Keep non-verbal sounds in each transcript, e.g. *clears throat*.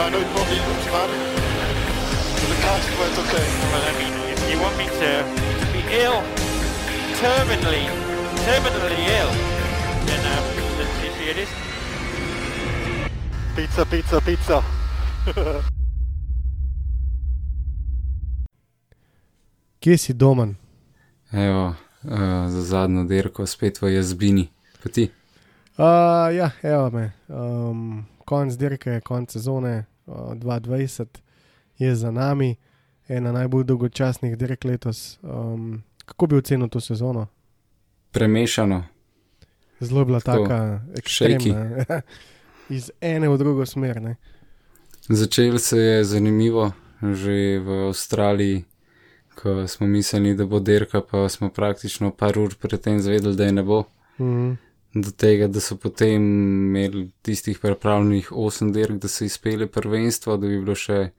I know it won't be optimal. But the car is quite okay. Well, I mean, if you want me to, be ill, terminally, terminally ill, then um, let's see it is. Pizza, pizza, pizza. *laughs* Kje si domen? Evo, uh, za zadnjo dirko spet v jazbini. Pa ti? Uh, ja, evo me. Um, konc dirke, konc sezone 2020 je za nami, ena najbolj dolgočasnih dirk letos. Um, kako bi ocenil to sezono? Premešano. Zelo bila Tako, taka ekstremna. *laughs* Iz ene v drugo smer. Ne? Začel se je zanimivo, že v Avstraliji, ko smo mislili, da bo dirka, pa smo praktično par ur predtem zvedeli, da je ne bo. Mhm. Do tega, da so potem imeli tistih pripravljenih 8 dirk, da so izpeli prvenstvo, da bi bilo še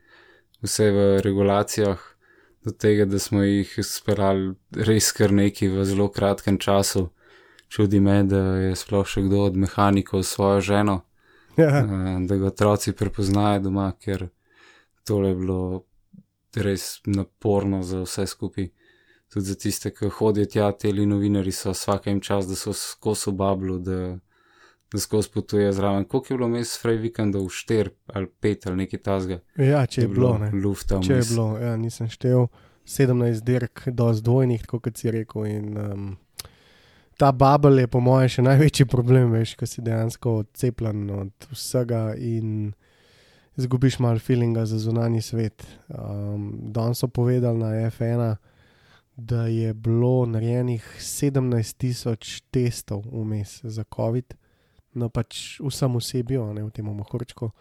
vse v regulacijah, do tega, da smo jih speljali res kar neki v zelo kratkem času. Čudi me, da je sploh še kdo od mehanikov svojo ženo, Ja, eh, da ga otroci prepoznajo doma, ker tole je bilo res naporno za vse skupaj. Tudi za tiste, ki hodijo tja, te novinari so vsakem čas, da so skozi v bablu, da, da skozi potuje zraven. Koliko je bilo mes fraj vikendov, štir ali pet ali nekaj tasga? ja, če je bilo. Ne? Lufta Če je vmes. bilo, ja, nisem štel 17 dirk do zdvojnih, tako kot si rekel. In, um, ta bubble je po mojem še največji problem, veš, ko si dejansko odcepljen od vsega in izgubiš malo feelinga za zunanji svet. Um, Danes so povedali na F1, da je bilo narejenih 17 tisoč testov vmes za COVID, no pač vsem osebju, ne v tem mohorčku.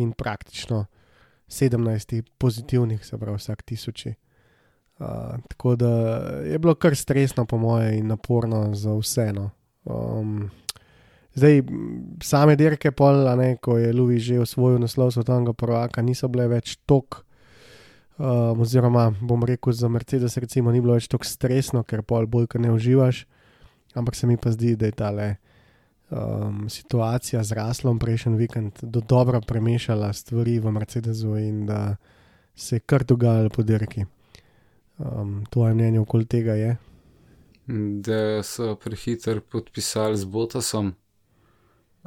In praktično 17 pozitivnih, se pravi vsak tisoči. Uh, tako da je bilo kar stresno, po moje, in naporno za vseeno. Um, zdaj, same dirke, pol, ne, ko je Louis že osvojil naslov svetovnega prvaka, niso bile več tok. Um, oziroma, bom rekel, za Mercedes recimo ni bilo več tako stresno, ker pol bolj, ker ne uživaš. Ampak se mi pa zdi, da je ta le um, situacija z Raslom prejšnji vikend do dobro premešala stvari v Mercedesu in da se je kar dogajalo po dirki. Um, tvoje mnenje okoli tega je? da so prehiter podpisali z Botasom.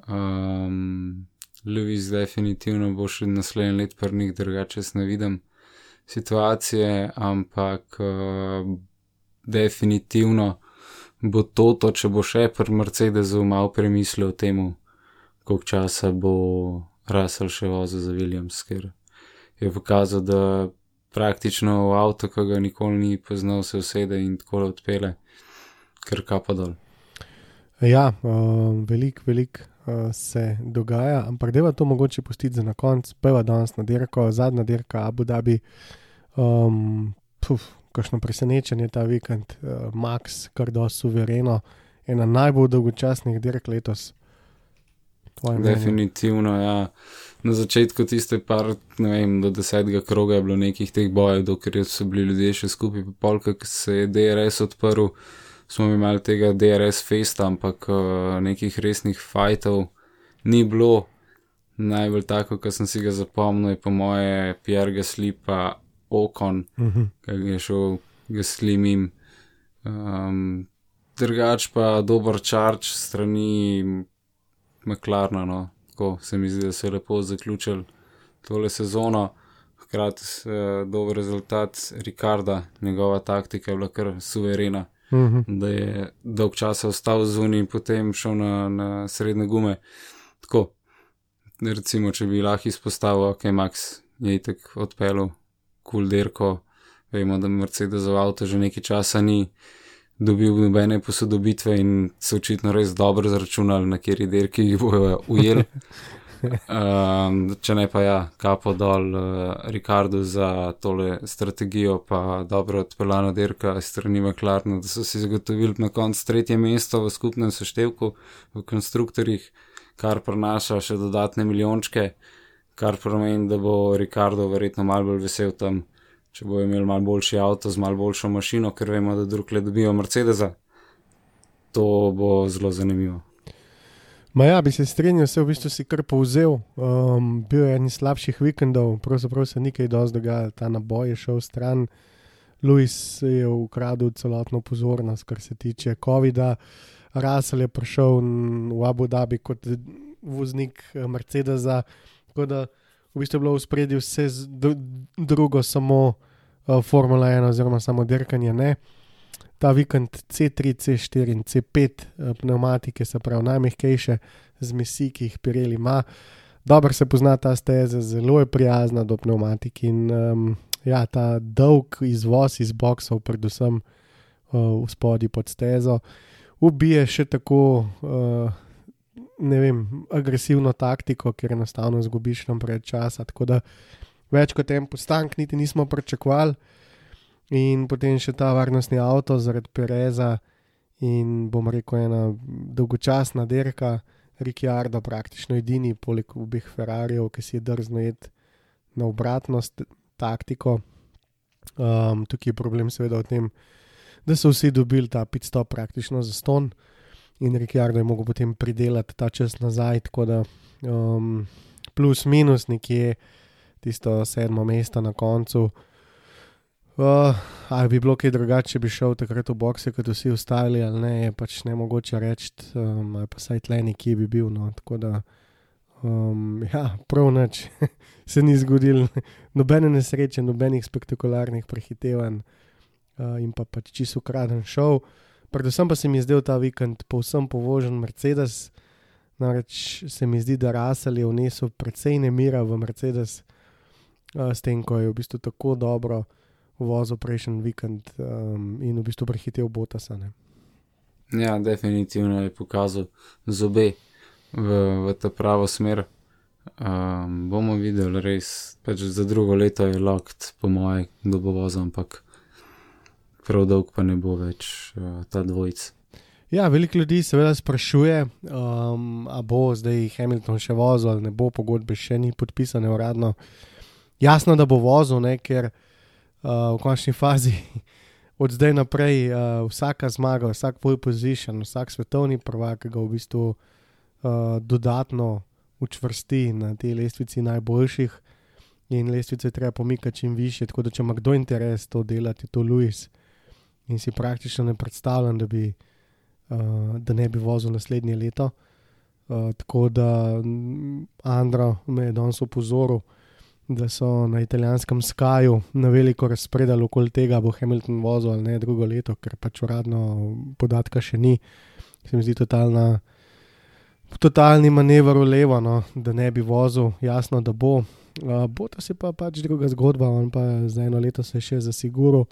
Um, Lewis definitivno bo še naslednji let prnih, drugače jaz ne vidim situacije, ampak definitivno bo to, to, če bo še pri Mercedesu malo premislil o tem, koliko časa bo Russell še vozil za Williams, ker je pokazal, da praktično v avto, ki ga nikoli ni poznal, se usede in tako odpele, ker kapa dol. Ja, um, veliko, veliko uh, se dogaja, ampak deva to mogoče pustiti za na konec. Prva danes na dirko, zadnja dirka Abu Dhabi. Um, puf, kakšno presenečenje ta vikend, uh, Max, kar do suvereno, ena najbolj dolgočasnih dirk letos. Definitivno, ja. Na začetku tiste par, ne vem, do desetega kroga je bilo nekih teh bojev, dokler so bili ljudje še skupaj, pa polk, ko se je DRS odprl, smo imeli tega DRS festa, ampak uh, nekih resnih fajtov ni bilo. Najbolj tako, kar sem si ga zapomnil, je po moje Pierre Gasly pa Okon, Mhm. ki je šel Gasly mim. Um, drugač pa dober čarč strani McLarena, no. tako se mi zdi, da so lepo zaključili tole sezono. Hkrati uh, dober rezultat Rikarda, njegova taktika je bila kar suverena, Mhm. da je dolg časa ostal zunaj in potem šel na, na srednje gume. Tako, recimo, če bi lahko izpostavil, ok, Max je itek odpeljal kul derko, vemo, da Mercedesov avto že nekaj časa ni dobil nobene posodobitve in so očitno res dobro zračunali, na kateri derki jih bojo ujeli. *laughs* Um, če ne pa ja, kapo dol uh, Ricardu za tole strategijo, pa dobro odpeljano dirka strani McLarena, da so si zagotovili na koncu tretje mesto v skupnem seštevku v konstruktorjih, kar prenaša še dodatne milijončke, kar pomeni, da bo Ricardo verjetno malo bolj vesel tam, če bo imel malo boljši avto z malo boljšo mašino, ker vemo, da drugje dobijo Mercedesa. To bo zelo zanimivo. Ma ja, bi se strinjal, se v bistvu si kar povzel. Um, bil je en slabših vikendov, pravzaprav se ni kaj dosti dogajalo, ta naboj je šel stran. Louis je ukradel celotno pozornost, kar se tiče COVID-a. Russell je prišel v Abu Dhabi kot voznik eh, Mercedesa, tako da v bistvu je bilo v spredju vse drugo, samo uh, Formula 1 oziroma samo dirkanje. Ne. Ta vikend C3, C4 in C5 eh, pneumatike, se pravi najmehkejše zmesi, ki jih Pirelli ima. Dobro se pozna ta steza, zelo je prijazna do pneumatik in um, ja, ta dolg izvoz iz boksov, predvsem uh, v spodnji pod stezo, ubije še tako, uh, ne vem, agresivno taktiko, ker enostavno zgubiš naprej časa. Tako da več kot en postank niti nismo pričakovali. In potem še ta varnostni avto zaradi Pereza in bom rekel, ena dolgočasna dirka, Ricciardo praktično edini, poleg obeh Ferrarijev, ki si je drzno jed na obratno st- taktiko. Um, tukaj je problem seveda v tem, da so vsi dobili ta pit stop praktično za ston in Ricciardo je mogel potem pridelati ta čas nazaj, tako da um, plus minus nekje tisto sedmo mesto na koncu. Uh, ali bi bilo kaj drugače, če bi šel takrat v bokse, kot vsi ostali, ali ne, je pač ne mogoče reči, um, ali pa saj tle nekje bi bil. No. Tako da, um, ja, prav noč *laughs* se ni zgodil, nobene nesreče, nobenih spektakularnih prehitevanj uh, in pa pač čisto ukraden šov. Predvsem pa se mi je zdel ta vikend povsem povožen Mercedes, namreč se mi zdi, da Russell je vnesel precej nemira v Mercedes, uh, s tem, ko je v bistvu tako dobro vozil prejšnji vikend um, in v bistvu prehitev Botasa. Ne. Ja, definitivno je pokazal zobe v, v ta pravo smer. Um, bomo videli, res, pač za drugo leto je lokt, po moje, kdo bo vozil, ampak prav dolg pa ne bo več uh, ta dvojc. Ja, veliko ljudi seveda sprašuje, um, ali bo zdaj Hamilton še vozil ali ne bo, pogodbe še ni podpisane uradno. Jasno, da bo vozil, ne, ker uh, v končni fazi *laughs* od zdaj naprej uh, vsaka zmaga, vsak pole position, vsak svetovni prvak ga v bistvu uh, dodatno učvrsti na tej lestvici najboljših. In lestvice treba pomikati čim više, tako da če ima kdo interes to delati, je to Louis. In si praktično ne predstavljam, da bi uh, da ne bi vozil naslednje leto. Uh, tako da mm, Andro me je danes upozoril, da so na italijanskem Skaju na veliko razpredali okoli tega, bo Hamilton vozil ali ne drugo leto, ker pač uradno podatka še ni. Se mi zdi totalna, totalni manever v levo, no, da ne bi vozil, jasno, da bo. Uh, bo to se pa pač druga zgodba, on pa za eno leto se je še zasiguril.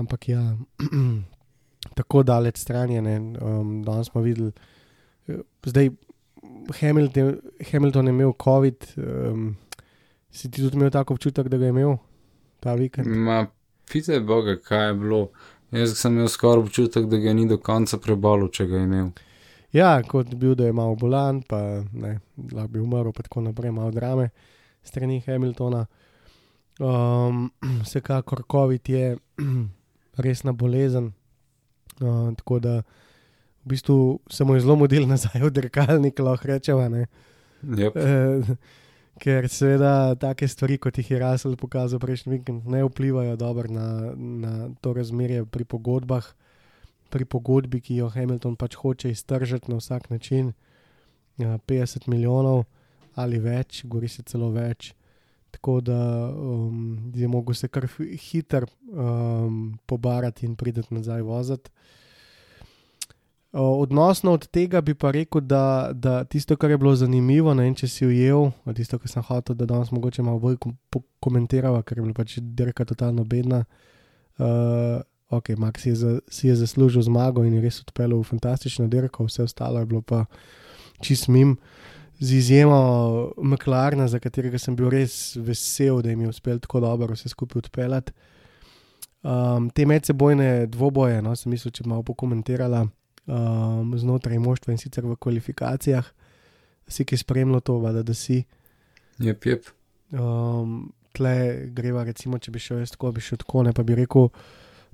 Ampak ja, *clears throat* tako daleč stran je. Um, danes smo videli, eh, zdaj Hamilton, Hamilton je imel COVID, um, si ti tudi imel tako občutek, da ga je imel ta vikend. Ma, pite Boga, kaj je bilo. Jaz sem imel skoraj občutek, da ga ni do konca prebolel, če ga je imel. Ja, kot bil, da je malo bolan, pa ne, lahko bi umrl, pa tako naprej, malo drame strani Hamiltona. Um, *clears throat* vsekakor COVID je *clears throat* resna bolezen, uh, tako da v bistvu se mu je zelo model *laughs* nazaj v dirkalnik, lahko rečemo. ne. Yep. Eh, Ker seveda take stvari, kot jih je Russell pokazal prejšnji vikend, ne vplivajo dobro na, na to razmerje pri pogodbah, pri pogodbi, ki jo Hamilton pač hoče iztržiti na vsak način. Ja, 50 milijonov ali več, gori se celo več. Tako da um, je mogel se kar hiter um, pobarati in prideti nazaj voziti. Odnosno od tega bi pa rekel, da, da tisto, kar je bilo zanimivo, ne vem, če si ujel, tisto, kar sem hotel, da danes mogoče malo bolj kom- po- komentirava, ker je bila pač dirka totalno bedna. Uh, ok, Max je, za, si je zaslužil zmago in je res odpeljal v fantastično dirko, vse ostalo je bilo pa čist mim. z izjemo McLarena, za katerega sem bil res vesel, da jim je uspel tako dobro vse skupaj odpeljati. Um, te medsebojne dvoboje, no, sem mislil, če malo pokomentirala um, znotraj moštva in sicer v kvalifikacijah, si ki spremljal to, vada, da si. Jep, jep. Um, tle greva, recimo, če bi šel jaz tako, bi šel tako, ne pa bi rekel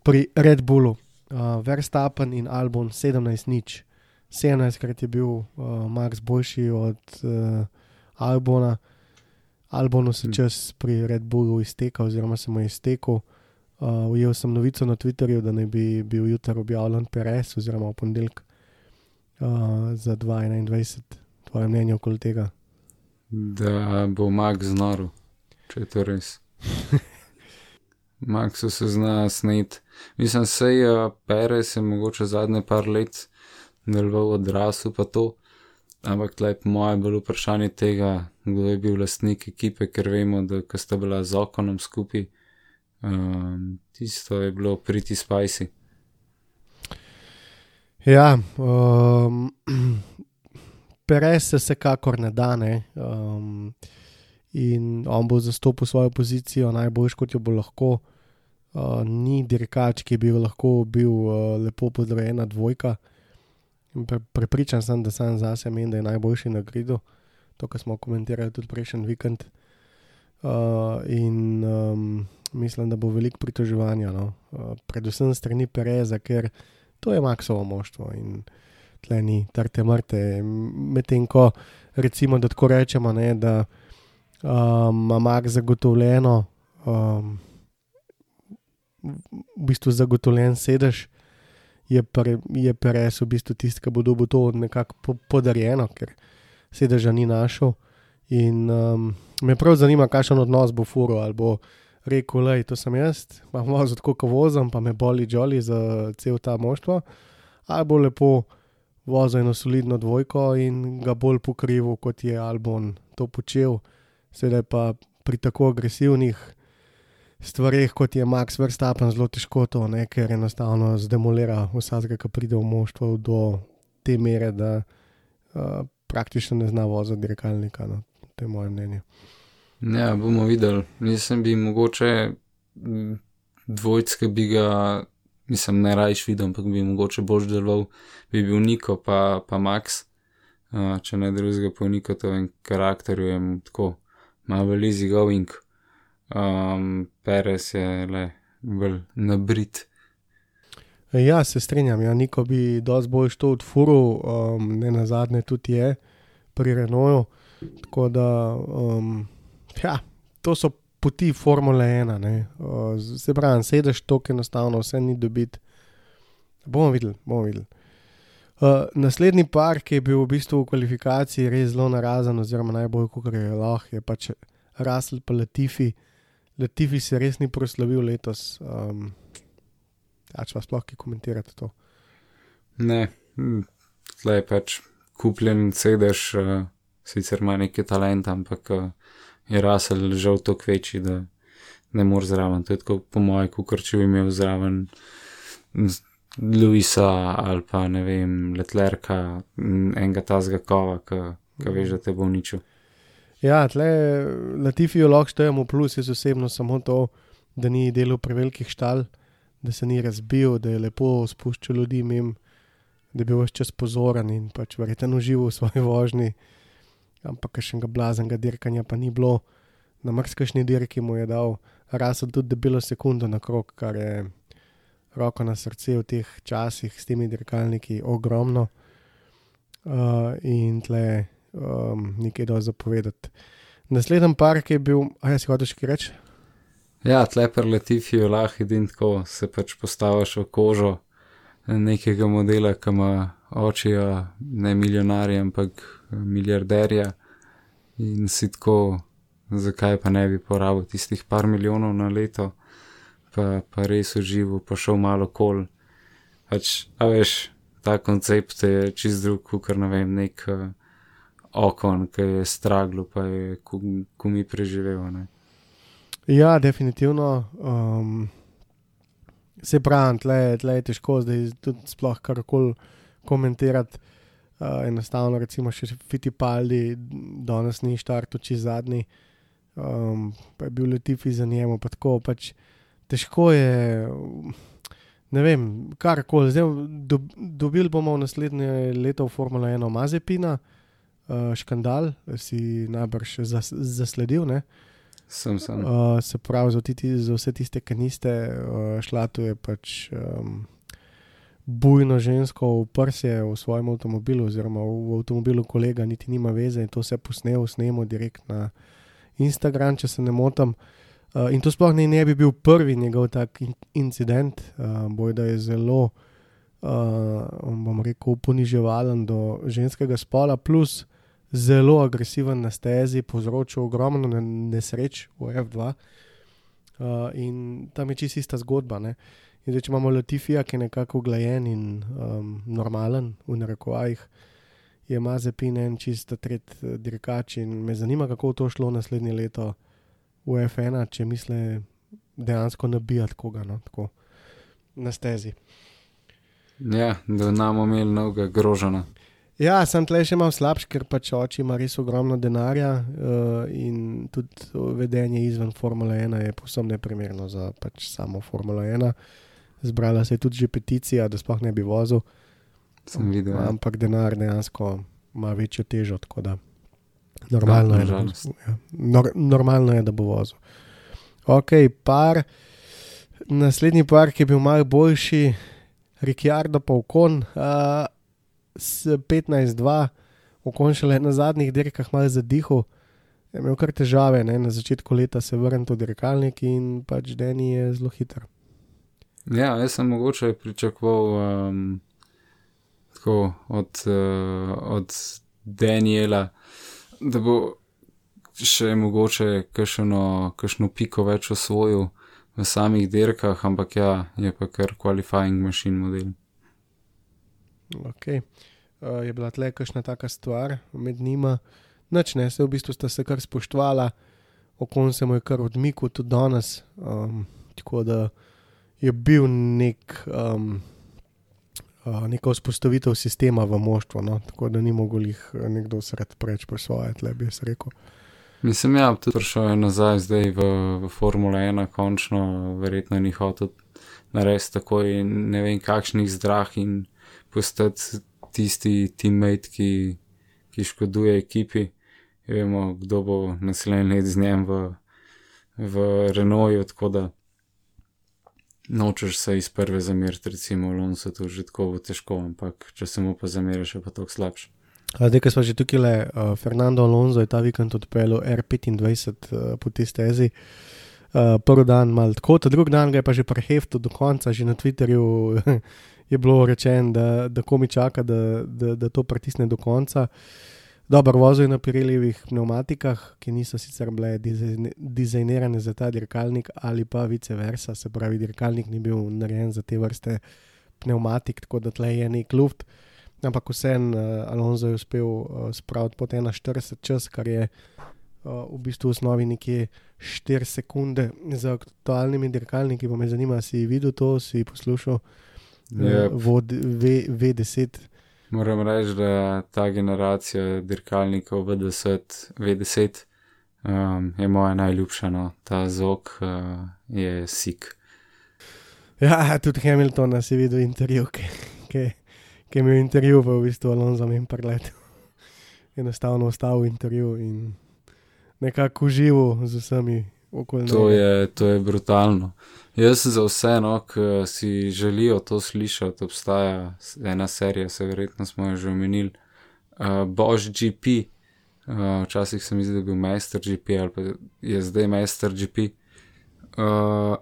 pri Red Bullu, uh, Verstappen in Albon 17 nič. 17 krat je bil uh, Max boljši od uh, Albona, Albonu se Hm. čas pri Red Bullu izteka, oziroma se mu je iztekel. Uh, ujel sem novico na Twitterju, da naj bi bil jutri objavljen Perez, oziroma v ponedeljek uh, za 2021. Tvoje mnenje okoli tega? Da bo Max znoro, če je to res. *laughs* Maxu se zna snet. Mislim, sej uh, Perez je mogoče zadnje par let deloval odrasel, pa to. Ampak tle po moje je bilo vprašanje tega, kdo je bil lastnik ekipe, ker vemo, da sta bila z okonom skupaj, um, tisto je bilo priti spicy. Ja, um, Perez se vsekakor ne da, ne. Um, in on bo zastopil svojo pozicijo najboljš, kot jo bo lahko. Uh, ni dirkač, ki bi lahko bil uh, lepo podrejena dvojka. In Pre, prepričan sem, da sam zase menim, da je najboljši na gridu, to, kar smo komentirali tudi prejšnji vikend. Uh, in um, mislim, da bo veliko pritoževanja, no? uh, predvsem strani Pereza, ker to je Maxovo moštvo in tle ni trte mrte. Medtem ko recimo, da tako rečemo, ne, da um, ima Max zagotovljeno, um, v bistvu zagotovljen sedež, je, pre, je Perez v bistvu tisti, ki bo dobil to nekako po, podarjeno, ker sedeža ni našel. In um, me prav zanima, kakšen odnos bo furo ali bo rekel, da to sem jaz, imam vozil tako, kot vozim, pa me boli jolly za cel ta moštvo, ali bo lepo vozil eno solidno dvojko in ga bolj pokrival, kot je Albon to počel. Sedaj pa pri tako agresivnih stvareh, kot je Max Verstappen, zelo težko to, ne, ker enostavno zdemolira vsakega, ki pride v moštvo do te mere, da uh, praktično ne zna voziti dirkalnika. No. To je moje mnenje. Ja, bomo videli. Mislim, bi mogoče mm, dvojčke bi ga, mislim, ne rajš videl, ampak bi mogoče bolj deloval, bi bil Niko pa, pa Max. Uh, če ne drugega po Nikotovem karakterju, je mu tako malo easy going. Um, Perez je le bolj nabrit. Ja, se strinjam. Ja, Niko bi dosti bolj šel od furu, um, ne na zadnje tudi je pri Renaultu. Tako da, um, ja, to so poti Formule 1. ne. Se pravi, sedeš tako enostavno, vse ni dobiti. Bomo videli, bomo videli. Uh, naslednji par, ki je bil v bistvu v kvalifikaciji res zelo narazen, oziroma najbolj, kot je lahko, je pač Russell pa Latifi. Latifi se res ni proslavil letos. Um, ja, če pa sploh ki komentirate to. Ne, hm, tle je pač kupljen sedež, uh, sicer ima neki talent, ampak uh, je Russell žal tako večji, da ne more zraven. To je tako, po mojem, kot če bi imel zraven Luisa ali pa ne vem, Letlerka, enega tazga kova, ki veš, da te bo uničil. Ja, tle Latifijo lahko štejemo plus, jaz osebno samo to, da ni delal prevelikih štal, da se ni razbil, da je lepo spuščal ljudi mim, da je bil vse čas pozoren in pač verjeten užival v svoji vožnji. Ampak kakšnega blaznega dirkanja pa ni bilo. Na marsikšni dirki mu je dal Rasel tudi debelo sekundo na krok, kar je roko na srce v teh časih s temi dirkalniki ogromno. Uh, in tle um, nekaj do zapovedati. Naslednji par, ki je bil, a ja si hočeš kaj reči? Ja, tle preletifi jo lahko in tako se pač postaviš v kožo nekega modela, ki ima očija ne milijonarja, ampak milijarderja in si tako, zakaj pa ne bi porabil tistih par milijonov na leto, pa, pa res užival, pa šel malo kol. Pač, a veš, ta koncept je čist drug, kot ne vem, nek uh, okon, ki je straglo, pa je kumi preživel. Ne. Ja, definitivno. Um, se pravi, tle, tle je težko zdaj tudi sploh karkoli komentirati. Uh, enostavno, recimo, še Fittipaldi, danes ni štartu čez zadnji, um, pa je bil Latifi za njemu, pa tako pač težko je. Ne vem, karkoli. Zdaj, do, dobili bomo v naslednje leto v Formula 1 Mazepina, uh, škandal, si najbrž zas, zasledil. Ne? Sem sem. Uh, se pravi, za, titi, za vse tiste, ki niste uh, šla, tu je pač um, bujno žensko v prsje v svojem avtomobilu, oziroma v, avtomobilu kolega, niti nima veze in to vse posnemo, snemo direkt na Instagram, če se ne motim. Uh, in to sploh ne, ne bi bil prvi njegov tak in, incident, uh, boj da je zelo, uh, bom rekel, poniževalen do ženskega spola, plus zelo agresiven na stezi, povzročil ogromno nesreč v F2. Uh, in tam je čisto ista zgodba. Ne? In zdaj, če imamo Latifija, ki je nekako uglajen in um, normalen, v narekovajih, je Mazepin en čist tret dirkač in me zanima, kako bo to šlo naslednje leto v F1, če misli dejansko nabijati koga no, tako, na stezi. Ja, da nam imeli novega grožena. Ja, sem tle še malo slabš, ker pač oči ima res ogromno denarja uh, in tudi vedenje izven Formule 1 je posebno neprimerno za pač samo Formule 1. Zbrala se je tudi že peticija, da sploh ne bi vozil. Sem videl. ja. Ampak denar dejansko ima večjo težo, tako da normalno, Ja, je, da, bo- ja, nor, normalno je, da bo vozil. Ok, par. Naslednji par, ki je bil malo boljši, Ricciardo pa Okon, uh, s 15-2, Okon šele na zadnjih dirkah malo zadihal, je imel kar težave, ne? na začetku leta se vrnil v dirkalnik in pač Deni je zelo hiter. Ja, jaz sem mogoče pričakoval um, tako od, uh, od Daniela, da bo še mogoče kakšno, kakšno piko več osvojil v samih dirkah, ampak ja, je pa kar qualifying machine model. Okay. Uh, je bila tle kakšna taka stvar med njima, noč ne, se v bistvu sta se kar spoštovala, okon se mu je kar odmikal tudi danes. Um, tako da je bil nek, um, uh, neka vzpostavitev sistema v moštvu, no? tako da ni mogel jih eh, nekdo sred preč po svoje, tle bi jaz rekel. Mislim, ja, tudi prišel je nazaj v, v Formula 1, končno, verjetno ni hotel narediti tako in ne vem kakšnih zdrah in postati tisti teammate, ki, ki škoduje ekipi. Vemo, kdo bo naslednji let z njim v, v Renaultu, tako da nočeš se iz prve zameriti, recimo Alonso, to že tako bo težko, ampak če se mu pa zameriš, je pa tako slabše. Zdaj, ko smo že tukaj, le, uh, Fernando Alonso je ta vikend odpeljal R25 uh, po tej stezi. Uh, prvi dan mal tako, ta drugi dan ga je pa že preheftil do konca, že na Twitterju *laughs* je bilo rečeno, da, da komi čaka, da, da, da to pritisne do konca. Dobro, vozil na Pirellijevih pneumatikah, ki niso sicer bile dizajnirane za ta dirkalnik, ali pa vice versa, se pravi, dirkalnik ni bil narejen za te vrste pneumatik, tako da tle je nek luft. Ampak vseeno, uh, Alonso je uspel uh, spraviti pod 41 čas, kar je uh, v bistvu v osnovi nekje 4 sekunde za aktualnimi dirkalniki. Pa me zanima, si videl to, si poslušal Yep. uh, vod, v, V10. Moram reči, da ta generacija dirkalnikov V10, V10 um, je moja najljubša. No. Ta zok uh, je sik. Ja, tudi Hamilton si videl intervju, ki, ki, ki je imel intervju v bistvu Alonso in prelet. Enostavno ostal v intervju in nekako užival z vsemi okoli. To njega. je, to je brutalno. Jaz za vse, no, ki si želijo to slišati, obstaja ena serija, se verjetno smo jo že omenili, uh, Bož GP. Uh, včasih sem mislil, da je bil Master GP ali pa je zdaj Master GP. Uh,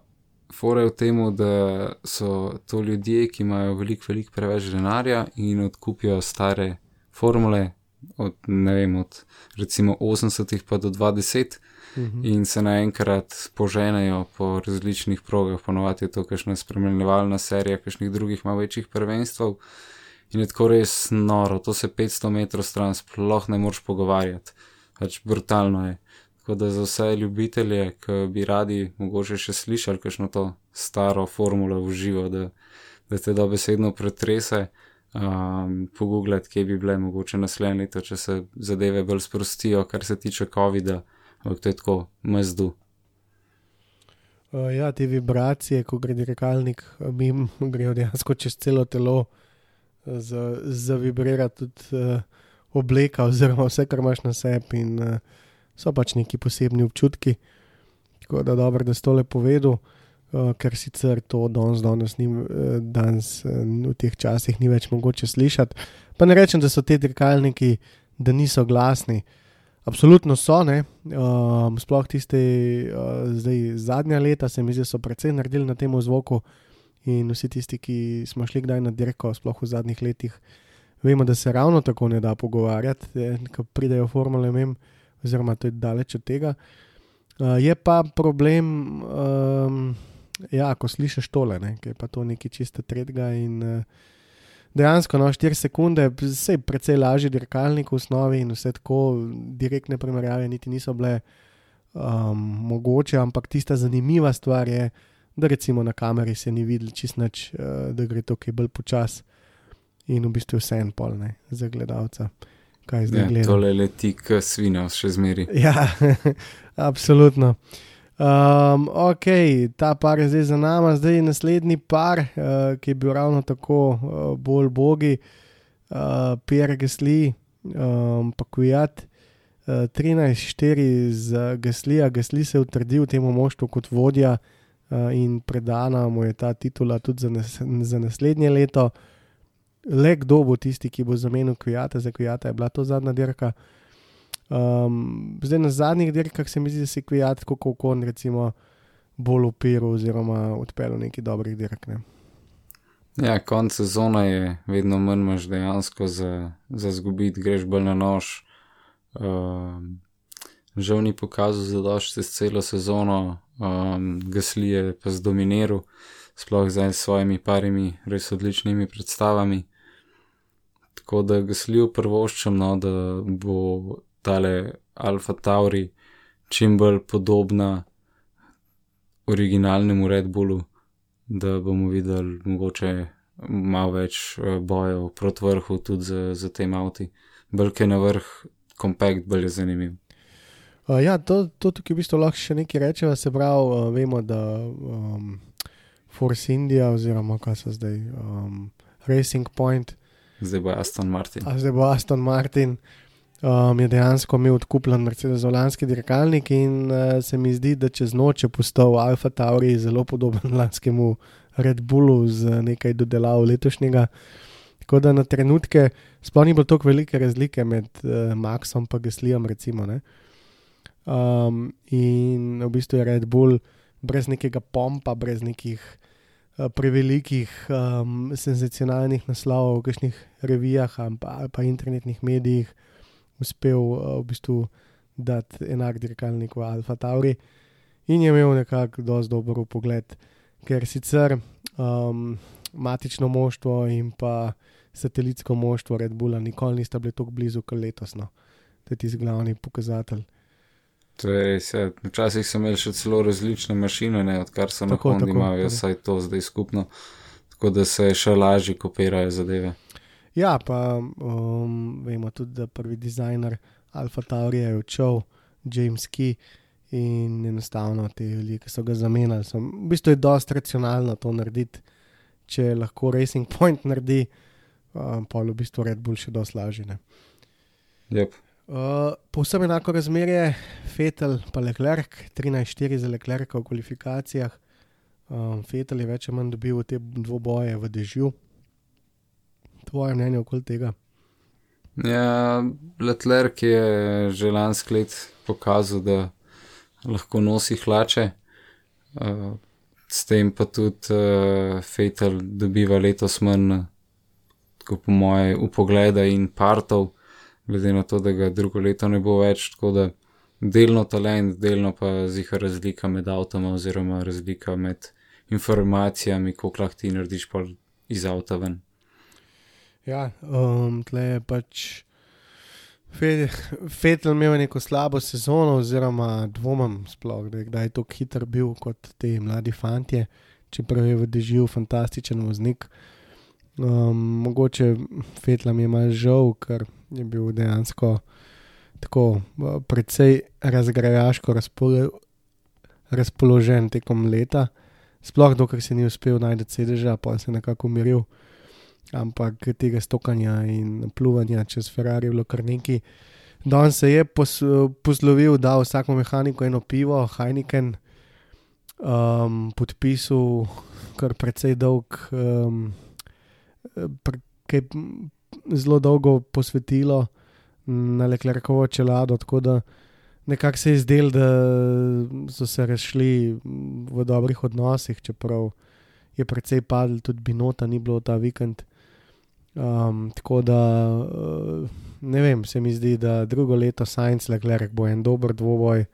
Fora je v tem, da so to ljudje, ki imajo veliko, veliko preveč denarja in odkupijo stare formule, od, ne vem, od recimo 80-ih pa do 20 Mhm. in se naenkrat poženejo po različnih progah, ponovadi je to kakšna spremljevalna serija, kakšnih drugih malo večjih prvenstv. In je tako res noro, to se 500 metrov stran sploh ne moreš pogovarjati, pač brutalno je. Tako da za vse ljubitelje, ki bi radi mogoče še slišali kakšno to staro formulo v živo, da, da te dobesedno pretrese, um, pogooglati, kje bi bile mogoče naslednje leto, če se zadeve bolj sprostijo, kar se tiče COVID-a, ampak to je tako mezdu. Uh, ja, te vibracije, ko gre dirkalnik, mim, *laughs* grejo dejansko čez celo telo, za- zavibrira tudi uh, obleka, oziroma vse, kar imaš na sebi, in uh, so pač neki posebni občutki. Tako da dobro, da si to lepo povedal, uh, ker sicer to danes, danes, ni, uh, danes uh, v teh časih ni več mogoče slišati. Pa ne rečem, da so ti dirkalniki, da niso glasni. Absolutno so, ne. Um, sploh tiste uh, zdaj zadnja leta, se mi zdi, so precej naredili na tem zvoku. In vsi tisti, ki smo šli kdaj na dirko, sploh v zadnjih letih, vemo, da se ravno tako ne da pogovarjati, eh, ko pridejo formule mem, oziroma to je daleč od tega. Uh, je pa problem, um, ja, ko slišiš tole, ne, ki je pa to nekaj čisto tretjega in uh, dejansko no, 4 sekunde, vse je precej lažji dirkalnik v osnovi in vse tako direktne primerjave niti niso bile um, mogoče, ampak tista zanimiva stvar je, da recimo na kameri se ni videl čist nič, uh, da gre to kaj bolj počas in v bistvu vse en pol, ne, za gledalca, kaj zdaj Ja, gleda. tole leti k svina, še zmeri. Ja, *laughs* absolutno. Um, ok, ta par je zdaj za nami, zdaj je naslednji par, uh, ki je bil ravno tako uh, bolj bogi, uh, Pierre Gasly, um, pa Kujat, uh, 13-4 z Gaslija. Gasly se je utrdil temu moštvu kot vodja uh, in predana mu je ta titula tudi za, nas, za naslednje leto. Le kdo bo tisti, ki bo zamenil Kujata, za Kujata je bila to zadnja dirka. Um, zdaj na zadnjih dirkah se mi zdi, da se Kvijat kot kon, recimo, bolj upiral oziroma odpeljal nekaj dobrih dirk. Ne. Ja, konc sezona je vedno manj, imaš dejansko za, za zgubiti, greš bolj na nož. Um, žal ni pokazal za dož čez celo sezono, um, Gasli je pa zdominiral, sploh zdaj s svojimi parimi res odličnimi predstavami. Tako da Gasliju prvoščam, no, da bo tale Alfa Tauri čim bolj podobna originalnemu Red Bullu, da bomo videli mogoče malo več eh, bojev proti vrhu tudi za, za tem avti. Belke na vrh, kompakt bolj je zanimiv. Uh, ja, to, to tukaj v bistvu lahko še nekaj rečeva, se pravi, uh, vemo, da um, Force India oziroma kaj so zdaj, um, Racing Point, Zdaj bo Aston Martin. a zdaj bo Aston Martin. Um, je dejansko imel odkupljen Mercedes-Olanski dirkalnik, in uh, se mi zdi, da čez noč je postal Alfa Tauri zelo podoben *laughs* lanskemu Red Bullu z nekaj dodelav letošnjega. Tako da na trenutke sploh ni bilo tako velike razlike med uh, Maxom in Gaslijem. Recimo, ne. um, in v bistvu je Red Bull brez nekega pompa, brez nekih uh, prevelikih um, senzacionalnih naslovov v kakšnih revijah ali pa, ali pa internetnih medijih uspel uh, v bistvu dati enak dirkalnik v Alfa Tauri in je imel nekako dosti dober pogled, ker sicer um, matično moštvo in pa satelitsko moštvo Red Bulla nikoli nista bili tako blizu kot letos. No. To je tisti glavni pokazatelj. To je res, ja. Včasih so imeli še celo različne mašine, ne, odkar so na Tako, Hondi tako, imajo vsaj to zdaj skupno, tako da se še lažje kopirajo zadeve. Ja, pa um, vemo tudi, da prvi dizajner Alfa Taurija je odšel, James Key. In enostavno te ljudi, ki so ga zamenjali, so, v bistvu je dosti racionalno to narediti. Če lahko Racing Point naredi, um, pa je v bistvu Red Bull še dosti lažje. Yep. Uh, povsem enako razmerje, Fetel pa Leclerc, 13-4 za Leclerca v kvalifikacijah. Um, Fetel je več ali manj dobil te dvoboje v dežju. Tvoje mnenje okoli tega? Ja, Leclerc je že lansko let pokazal, da lahko nosi hlače, uh, s tem pa tudi uh, Fetel dobiva letos manj, tako po moje, upogleda in partov, glede na to, da ga drugo leto ne bo več, tako da delno talent, delno pa ziha razlika med avtoma oziroma razlika med informacijami, koliko lahko ti narediš pol iz avta ven. Ja, um, tle je pač Fe- Fetel imel neko slabo sezono, oziroma dvomim sploh, da je kdaj tako hiter bil kot ti mladi fantje, čeprav je v dežju fantastičen voznik. Um, mogoče Fetla mi je malo žal, ker je bil dejansko tako uh, precej razgrajaško razpolo razpoložen tekom leta, sploh dokler si ni uspel najti sedeža, pa se je nekako umiril. Ampak tega stokanja in pluvanja čez Ferrari je bilo kar nekaj. Danes se je pos, poslovil, da vsako mehaniko eno pivo, Heineken, um, podpisal kar precej dolg, um, pre, zelo dolgo posvetilo na Leclercovo čelado, tako da nekako se je zdelo, da so se rešili v dobrih odnosih, čeprav je precej padel, tudi binota ni bilo ta vikend. Um, tako da ne vem, se mi zdi, da drugo leto Science Leclerc bo en dober dvoboj,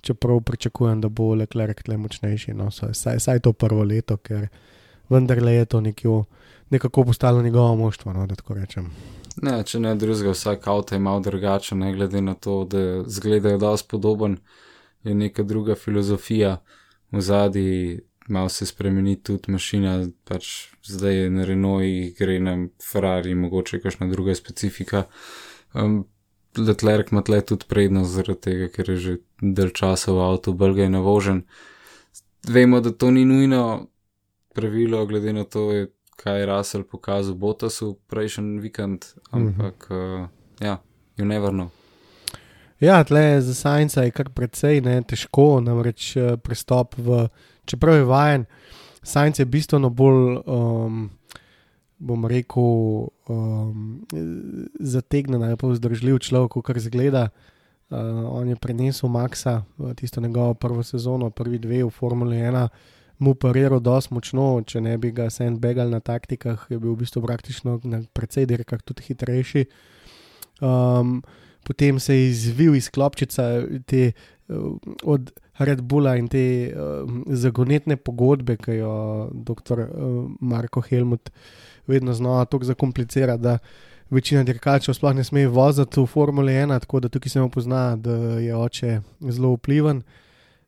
čeprav pričakujem, da bo Leclerc tle močnejši. No, saj, saj to prvo leto, ker vendarle je to nekjo, nekako postalo njegovo moštvo, no, da tako rečem. Ne, če ne drugega, vsak avto je malo drugačen, ne glede na to, da zgledajo dosti podoben, je neka druga filozofija v zadnji, malo se spremeni tudi mašina, pač zdaj je na Renault, gre na Ferrari, mogoče kakšna druga specifika. Um, Leclerc ima tle tudi prednost zaradi tega, ker je že del časa v avtu, belga je navožen. Vemo, da to ni nujno pravilo, glede na to, kaj je Russell pokazal Botasu prejšnji vikend, ampak mm -hmm. uh, ja, you never know. Ja, tle za Science je kar precej ne, težko, namreč pristop v, čeprav je vajen, Science je bistveno bolj, um, bom rekel, um, zategnen ali pa vzdržljiv človek, kar zgleda. Uh, on je prenesel Maxa, tisto njegovo prvo sezono, prvi dve v Formuli 1, mu pariral dosti močno, če ne bi ga sandbagal na taktikah, je bil v bistvu praktično na precej dirkah tudi hitrejši. Um, potem se je izvil iz klopčica te, uh, od Red Bulla in te uh, zagonetne pogodbe, ki jo dr. Uh, Marko Helmut vedno znova tako zakomplicira, da večina dirkačev sploh ne sme voziti v Formule 1, tako da tukaj se mu pozna, da je oče zelo vpliven.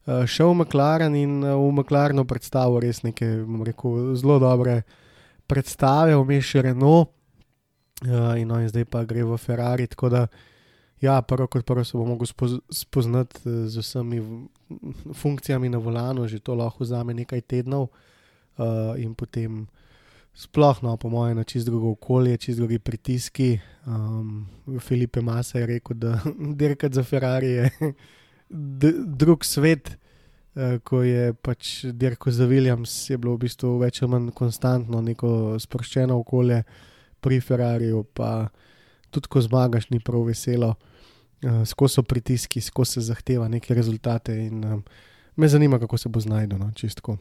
Uh, šel v McLaren in uh, v McLarenu predstavil res neke rekel, zelo dobre predstave, vmeš Renault, uh, in on zdaj pa gre v Ferrari. Tako da, ja, prvo kot prvo se bo mogel spoz spoznati z vsemi funkcijami na volanu, že to lahko vzame nekaj tednov, uh, in potem sploh, no, po mojem, na čist drugo okolje, čist drugi pritiski. Um, Filipe Massa je rekel, da *laughs* dirkati za Ferrari je *laughs* drug svet. Uh, ko je pač dirko za Williams, je bilo v bistvu več ali manj konstantno, neko sproščeno okolje, pri Ferrariju, pa tudi ko zmagaš, ni prav veselo, uh, skozi so pritiski, skozi se zahteva neke rezultate. In, um, me zanima, kako se bo znašel, no, čistko.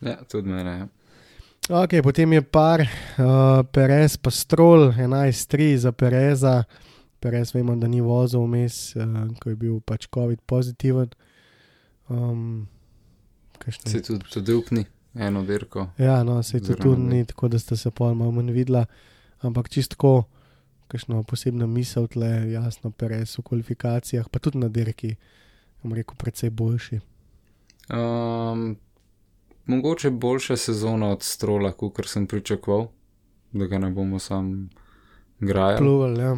Ja, tudi mene. Ja. Ok, potem je par, uh, Perez pa Stroll, 11-3 za Pereza. Perez vemo, da ni vozil vmes, uh, ko je bil pač COVID pozitiven. Um, se tudi tudi upni, eno dirko. Ja, no, se tudi tu ni, tako da ste se pol malo manj videla, ampak čistko, kakšno posebno misel tle, jasno, Perez v kvalifikacijah, pa tudi na dirki, bom rekel, precej boljši. Um, mogoče boljša sezona od Strola, kot sem pričakoval, da ga ne bomo sam grajali. Pluval, ja.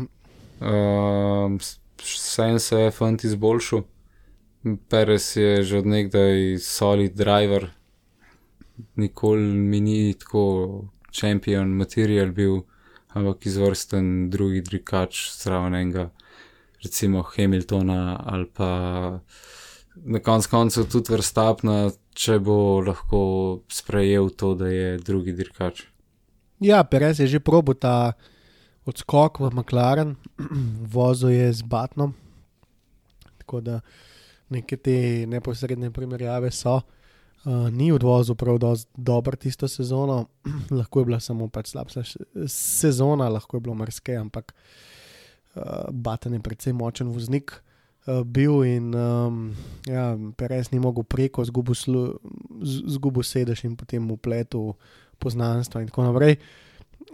Um, Sen se je fant izboljšal. Perez je že od nekdaj solid driver, nikoli mi ni tako šampion material bil, ampak izvrsten drugi drikač stravnega, recimo Hamiltona ali pa na konc koncu tudi vrstapna, če bo lahko sprejel to, da je drugi dirkač. Ja, Perez je že probo ta odskok v McLaren, *clears throat* vozil je z Batnom, tako da neke te neposredne primerjave so. Uh, ni odvozil prav dobro tisto sezono, *clears throat* lahko je bila samo pač slabša sezona, lahko je bilo mrske, ampak uh, Baten je predvsem močen voznik uh, bil in um, ja, Perez ni mogel preko, zgubil sedež in potem upletel poznanstva in tako naprej.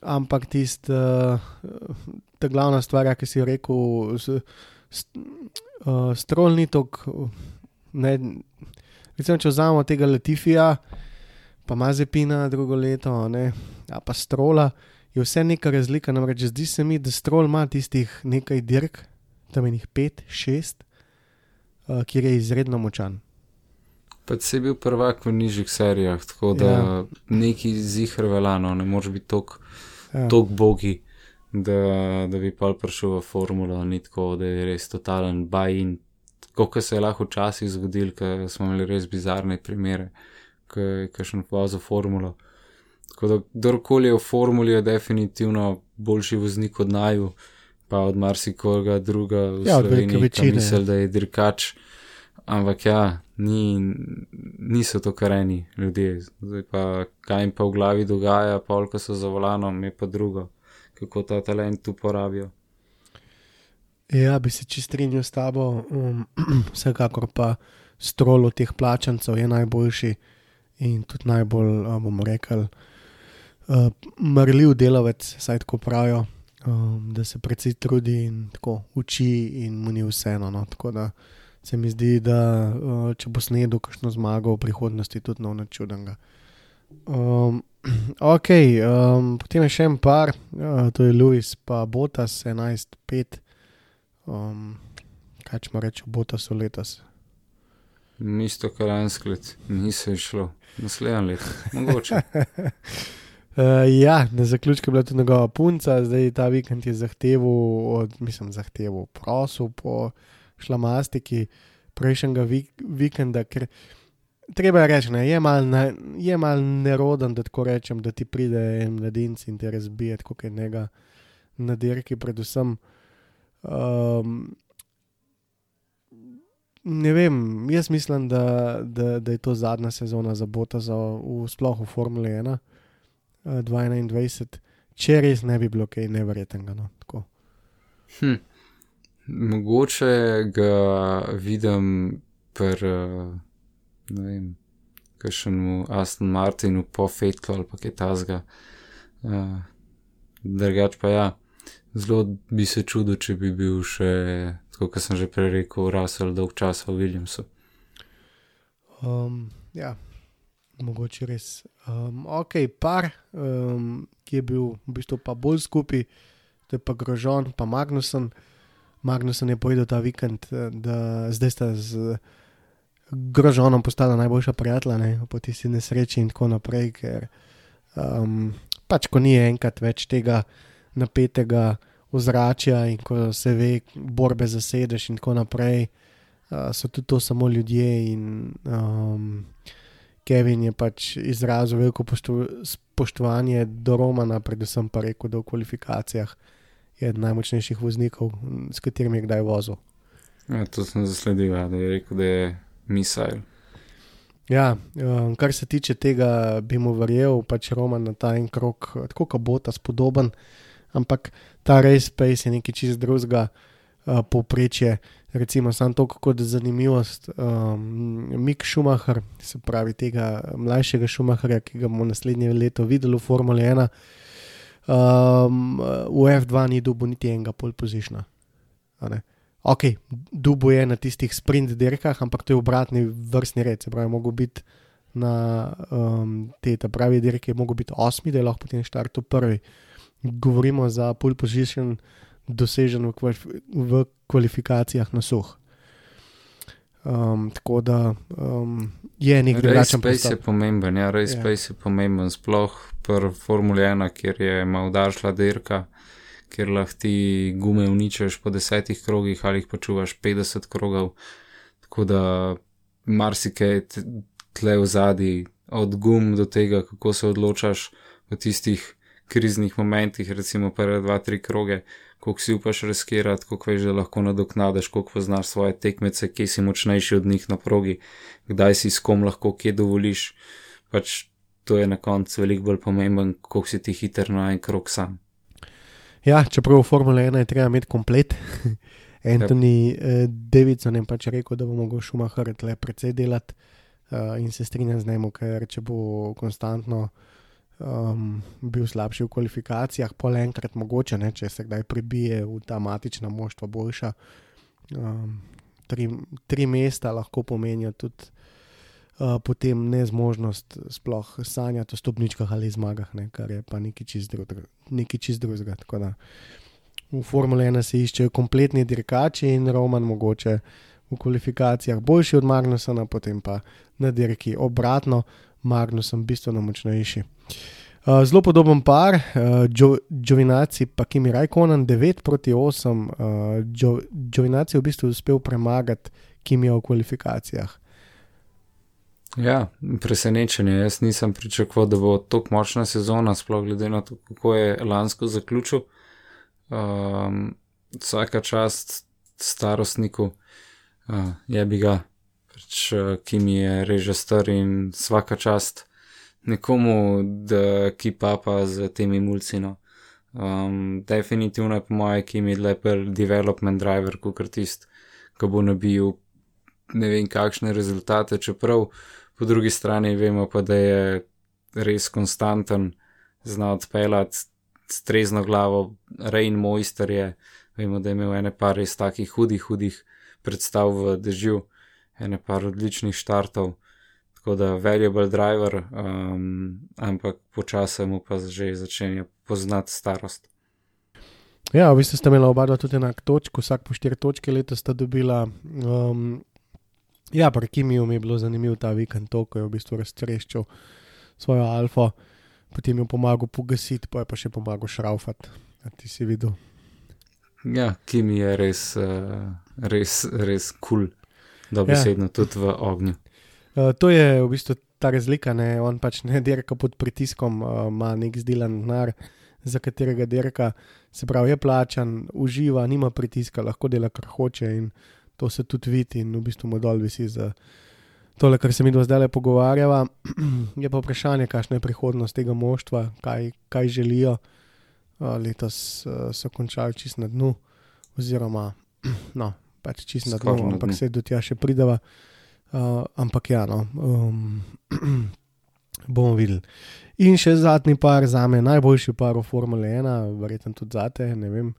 Ampak tista uh, glavna stvar, ki si jo rekel, st, uh, strol ni tok. Recimo, če vzamemo tega Latifija, pa Mazepina drugo leto, ne, a pa Strola, je vse neka razlika. Namreč zdi se mi, da Strol ima tistih nekaj dirk, tam je jih pet, šest, uh, kjer je izredno močan. Pač si bil prvak v nižjih serijah, tako da Ja. neki zihr velano, ne moreš biti tok, Ja. bogi, da, da bi pa prišel v formulo, ni tako, da je res totalen buy-in. Kot se je lahko včasih zgodil, ker smo imeli res bizarne primere, ko je kakšen vozil formulo. Tako da kdorkoli je v formuli, je definitivno boljši voznik od naju, pa od marsikoga druga v Ja, od velike Sloveniji, ki večine. misli, da je dirkač. Ampak ja, ni, niso to kareni ljudje. Zdaj pa, kaj jim pa v glavi dogaja, pol, ko so za volanom, je pa drugo, kako ta talent uporabijo. Ja, bi se čist strinjal s tabo, um, *clears throat* vsekakor pa strol od teh plačancev je najboljši in tudi najbolj, bomo rekli, uh, mrljiv delavec, saj tako pravijo, um, da se precej trudi in tako uči, in mu ni vseeno. No. Tako da se mi zdi, da uh, če bo snedel kakšno zmago v prihodnosti, tudi nov načudenga. Um, *clears throat* ok, um, potem je še en par, uh, to je Louis, pa Botas 11-5. Um, kaj če mu reče, Botasu letos? Isto kar enskrat, ni se šlo, naslednje leto, mogoče. Uh, *laughs* ja, na zaključku je bila tudi njegova punca, zdaj ta vikend je zahteval, od, mislim, zahteval, prosil po šlamastiki prejšnjega vik vikenda, ker treba je reči, ne, je malo mal neroden, da tako rečem, da ti pride en mladinec in te razbije, kot je njega na dirki, predvsem. Um, ne vem, jaz mislim, da, da, da je to zadnja sezona za Botaza v sploh v Formuli 1. 2021, če res ne bi bilo kaj nevrjetnega. No, hm. Mogoče ga vidim pri, ne vem, kakšnemu Aston Martinu po Fetlu ali pa kaj tasga. Uh, drugač pa ja, zelo bi se čudil, če bi bil še, kot sem že prej rekel, Russell dolg časa v Williamsu. Um, ja, mogoče res. Um, ok, par, um, ki je bil v bistvu pa bolj skupaj, to je pa Grožon, pa Magnuson. Magnuson je povedal ta vikend, da zdaj sta z Grožonom postala najboljša prijatelja ne, po tisti nesreči in tako naprej, ker um, pač ko ni enkrat več tega napetega ozračja in ko se ve, borbe za sedež in tako naprej, uh, so tudi to samo ljudje in um, Kevin je pač izrazil veliko spoštovanje do Romana, predvsem pa rekel, da v kvalifikacijah je eden najmočnejših voznikov, s katerimi je kdaj vozil. Ja, to sem zasledil, ja, da je rekel, da je misajl. Ja, um, kar se tiče tega, bi mu verjel, pač Roman na ta en krok, tako kot bo ta spodoben, ampak ta race pace je nekaj čist drugega, uh, povprečje. Recimo, samo to, kako je zanimivost. Um, Mik Schumacher, se pravi tega mlajšega Schumacherja, ki ga bomo naslednje leto videli v Formuli 1, um, v F2 ni dubu niti enega pol pozišna. Ok, dubu je na tistih sprint dirkah, ampak to je obratni vrstni red, se pravi, mogo biti na um, te pravi dirke, mogo biti osmi, da je lahko potem štartu prvi. Govorimo za pole position dosežen v, kvalif v kvalifikacijah na suh. Um, tako da um, je nek drugačen pace je pristop. pomemben, ja, race Ja. pace je pomemben, sploh pri Formuli 1, kjer je malo daljša dirka, kjer lahko ti gume uničeš po desetih krogih ali jih počuvaš 50 krogov. Tako da marsikaj tle v zadnji, od gum do tega, kako se odločaš v tistih kriznih momentih, recimo prve dva, tri kroge, koliko si upaš riskirati, koliko veš, da lahko nadoknadiš, koliko poznaš svoje tekmece, kje si močnejši od njih na progi, kdaj si s kom lahko kje dovoliš. Pač to je na koncu veliko bolj pomemben, koliko si ti hiter na en krok sam. Ja, čeprav v Formule 1 je treba imeti komplet. *laughs* Anthony uh, Davidson je pač rekel, da bo mogel Schumacher tle precej delati uh, in se strinjam z njim, ker če bo konstantno um, bil slabši v kvalifikacijah, pol enkrat mogoče, ne, če se kdaj prebije v ta matična moštva boljša. Um, tri, tri mesta lahko pomenijo tudi uh, potem nezmožnost sploh sanjati o stopničkah ali zmagah, ne, kar je pa nekaj čist drugega. Da v Formule 1 se iščejo kompletni dirkači in Roman mogoče v kvalifikacijah boljši od Magnusona, potem pa na dirki obratno, Magnusom bistveno močnejši. Uh, zelo podoben par, uh, Džovinaci pa Kimi Rajkonen 9 proti 8, uh, Džovinaci je v bistvu uspel premagati Kimi v kvalifikacijah. Ja, presenečenje. Jaz nisem pričakoval, da bo tako močna sezona, sploh glede na to, kako je lansko zaključil. Um, vsaka čast starostniku, uh, je bi ga, pač, ki mi je reže star in vsaka čast nekomu, da ki papa z temi mulcino. Um, definitivno je po mojem, ki mi je leper development driver, kot artist, ki bo nabil ne vem kakšne rezultate, čeprav po drugi strani vemo pa, da je res konstanten, zna odpeljati s trezno glavo, Rain Mojster je, vemo, da je imel ene par res takih hudih, hudih predstav v dežju, ene par odličnih štartov, tako da valuable driver, um, ampak počasem mu pa že začenja poznati starost. Ja, v bistvu sta imela oba tudi enak točk, vsak po štiri točke letos sta dobila. Um, ja, pri Kimiju mi je bilo zanimivo ta vikend, to, ko je v bistvu raztreščil svojo alfa potem je pomagal pogasiti, pa je pa še pomagal šraufati. Ti si videl. Ja, ki mi je res, uh, res, res kul, cool, da bi sedel tudi v ognju. Uh, to je v bistvu ta razlika, ne? on pač ne dirka pod pritiskom, uh, ima nek zdelan denar, za katerega dirka, se pravi, je plačan, uživa, nima pritiska, lahko dela kar hoče in to se tudi vidi in v bistvu mu dol visi za tole, kar se mi do zdaj pogovarjava, *clears throat* je pa vprašanje, kakšna je prihodnost tega moštva, kaj, kaj želijo. Letos so končali čist na dnu, oziroma *clears throat* no, pač čist na dnu, ampak se do tja še pridava. Uh, ampak ja, no, um, *clears throat* bomo videli. In še zadnji par, za me najboljši par v Formule 1, verjetno tudi za te, ne vem,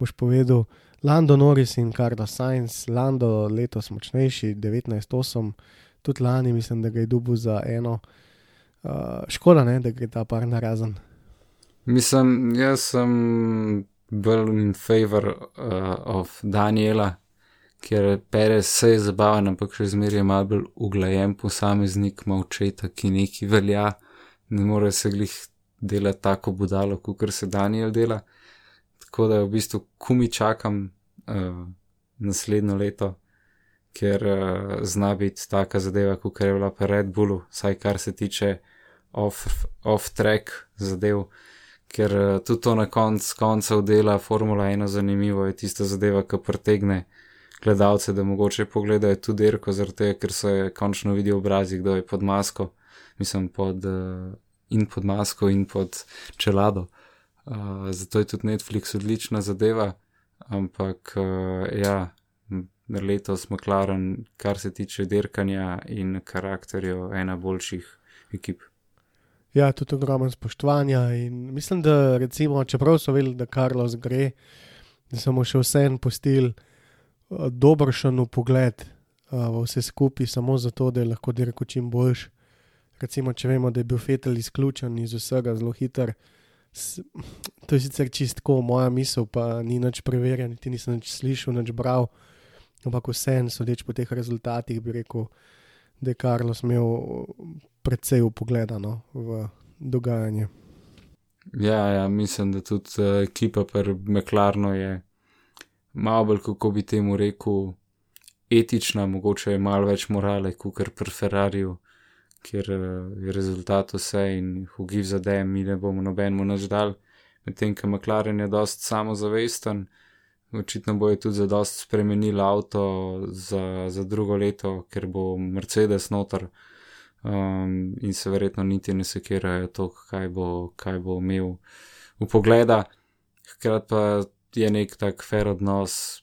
boš povedal. Lando Norris in Carlos Sainz, Lando letos močnejši, 19-8 tudi lani, mislim, da ga je dubu za eno. Uh, škoda, ne, da gre ta par na razen. Mislim, jaz sem bolj in favor uh, of Daniela, ker Perez se je zabaven, ampak še zmeraj je malo bolj uglajen posameznik, ima očeta, ki neki velja, ne more se glih delati tako budalo, kot se Daniel dela. Tako da v bistvu kumi čakam uh, naslednjo leto ker uh, zna biti taka zadeva, kot je bila pri Red Bullu, saj kar se tiče off-track off zadev, ker uh, tudi to na koncu koncev dela Formula 1 zanimivo, je tista zadeva, ki pretegne gledalce, da mogoče pogledajo tudi dirko, zato ker se končno vidi obrazi, kdo je pod masko, mislim pod uh, in pod masko in pod čelado. Uh, zato je tudi Netflix odlična zadeva, ampak uh, ja, letos McLaren, kar se tiče dirkanja in karakterjev, ena boljših ekip. Ja, tudi ogromno spoštovanja. Mislim, da recimo, čeprav so vedeli, da Karlos gre, da so mu še vse en postil uh, dobršen pogled uh, v vse skupaj, samo zato, da je lahko dirko čim boljš. Recimo, če vemo, da je bil Fetel izključen iz vsega zelo hiter. To je sicer čistko moja misel, pa ni nič preverjen, niti nisem nič slišal, nič bral. Ampak vseeno, sodeč po teh rezultatih, bi rekel, da je Karlos imel precej upogledano v dogajanje. Ja, ja, mislim, da tudi uh, ekipa pri Meklarnu je malo bolj, kako bi temu rekel, etična, mogoče je malo več morale, kot pri Ferrariju, kjer uh, je rezultat vse in hugiv za dem, mi ne bomo nobenemu naždal, medtem ko Meklaren je dost samozavesten. Očitno bojo tudi za dost spremenili avto za, za drugo leto, ker bo Mercedes noter um, in se verjetno niti ne sekirajo to, kaj bo, kaj bo imel v pogleda. Hkrati pa je nek tak fair odnos,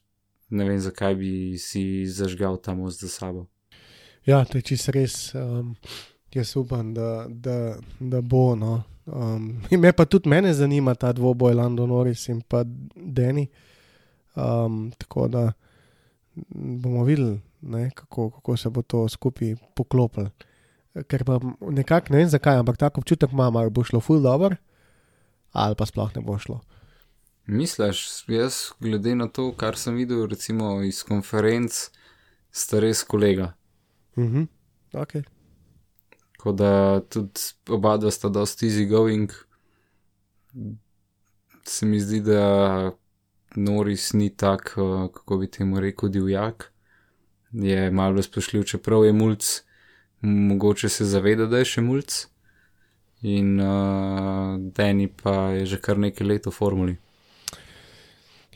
ne vem zakaj bi si zažgal ta most za sabo. Ja, to je čisto res. Um, jaz upam, da, da, da bo. No. Um, *laughs* me pa tudi mene zanima ta dvoboj Lando Norris in pa Denny. Um, tako da bomo videli, ne, kako, kako se bo to skupaj poklopilo. ker pa nekako ne vem zakaj, ampak tako občutek imam, ali bo šlo ful dobro, ali pa sploh ne bo šlo. Misliš, jaz, glede na to, kar sem videl, recimo iz konferenc, sta res kolega. Mhm. Okay. Tako da tudi oba dva sta dosti easy going. Se mi zdi, da Noris ni tak, eh, kako bi temu rekel, divjak. Je malo spoštljiv, čeprav je mulj, mogoče se zaveda, da je še mulj. In uh, Dani pa je že kar nekaj let v formuli.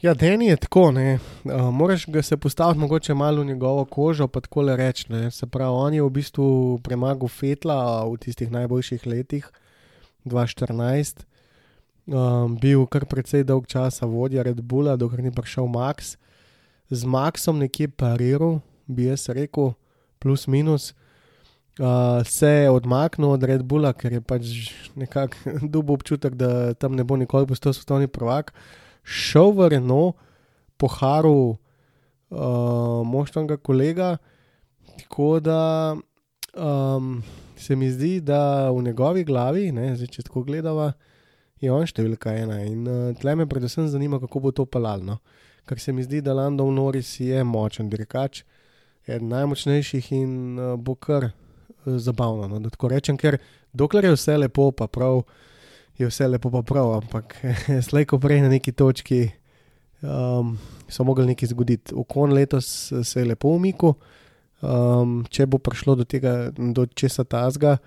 Ja, Deni je tako, ne. Uh, moraš ga se postaviti mogoče malo v njegovo kožo, pa tako le reči. ne. Se pravi, on je v bistvu premagal Fetla v tistih najboljših letih, 2014. Um, bil kar precej dolg časa vodja Red Bulla, dokler ni prišel Max. Z Maxom nekje pariral, bi jaz rekel, plus minus. Uh, se je odmaknil od Red Bulla, ker je pač nekako *laughs* dobil občutek, da tam ne bo nikoli postal svetovni prvak šel v Renault, poharil uh, moštvenega kolega, tako da um, se mi zdi, da v njegovi glavi, ne, zdaj, če tako gledava, je on številka ena. In uh, tle me predvsem zanima, kako bo to pelalno. Ker se mi zdi, da Landov Norris je močen dirkač, eden najmočnejših in uh, bo kar uh, zabavno. No, da tako rečem, ker dokler je vse lepo, pa prav je vse lepo pa prav, ampak *laughs* slej ko prej na neki točki um, so mogli nekaj zgoditi. Okon letos se je lepo umikal, um, če bo prišlo do tega, do česa tazga,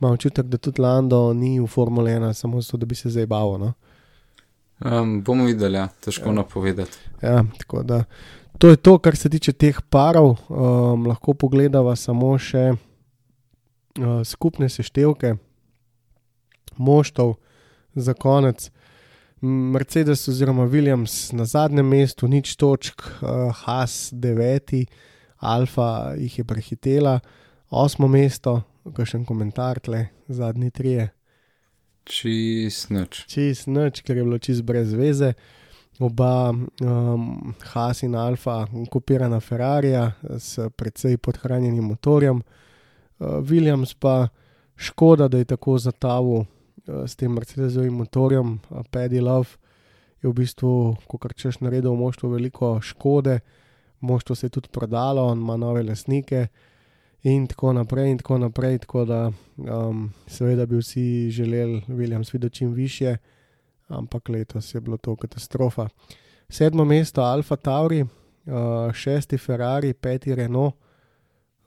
imam občutek, da tudi Lando ni v Formule 1, samo zato, da bi se zdaj bavil. No? Um, bomo videli, ja. težko ja. napovedati. Ja, tako da. To je to, kar se tiče teh parov. Um, lahko pogledamo samo še uh, skupne seštevke moštov za konec. Mercedes oziroma Williams na zadnjem mestu, nič točk, uh, Haas 9, Alfa jih je prehitela, osmo mesto, kakšen komentar tle, zadnji trije. Čist noč. Čist noč, ker je bilo čist brez veze. Oba um, Haas in Alfa, kopirana Ferrarija s precej podhranjenim motorjem, uh, Williams pa škoda, da je tako zatavil s tem Mercedesovim motorjem, Paddy Love, je v bistvu, kot češ, naredil moštvo veliko škode, moštvo se je tudi prodalo, on ima nove lasnike in tako naprej. In tako naprej tako da, um, seveda, bi vsi želeli Williams videti čim više, ampak letos je bilo to katastrofa. Sedmo mesto Alfa Tauri, uh, šesti Ferrari, peti Renault,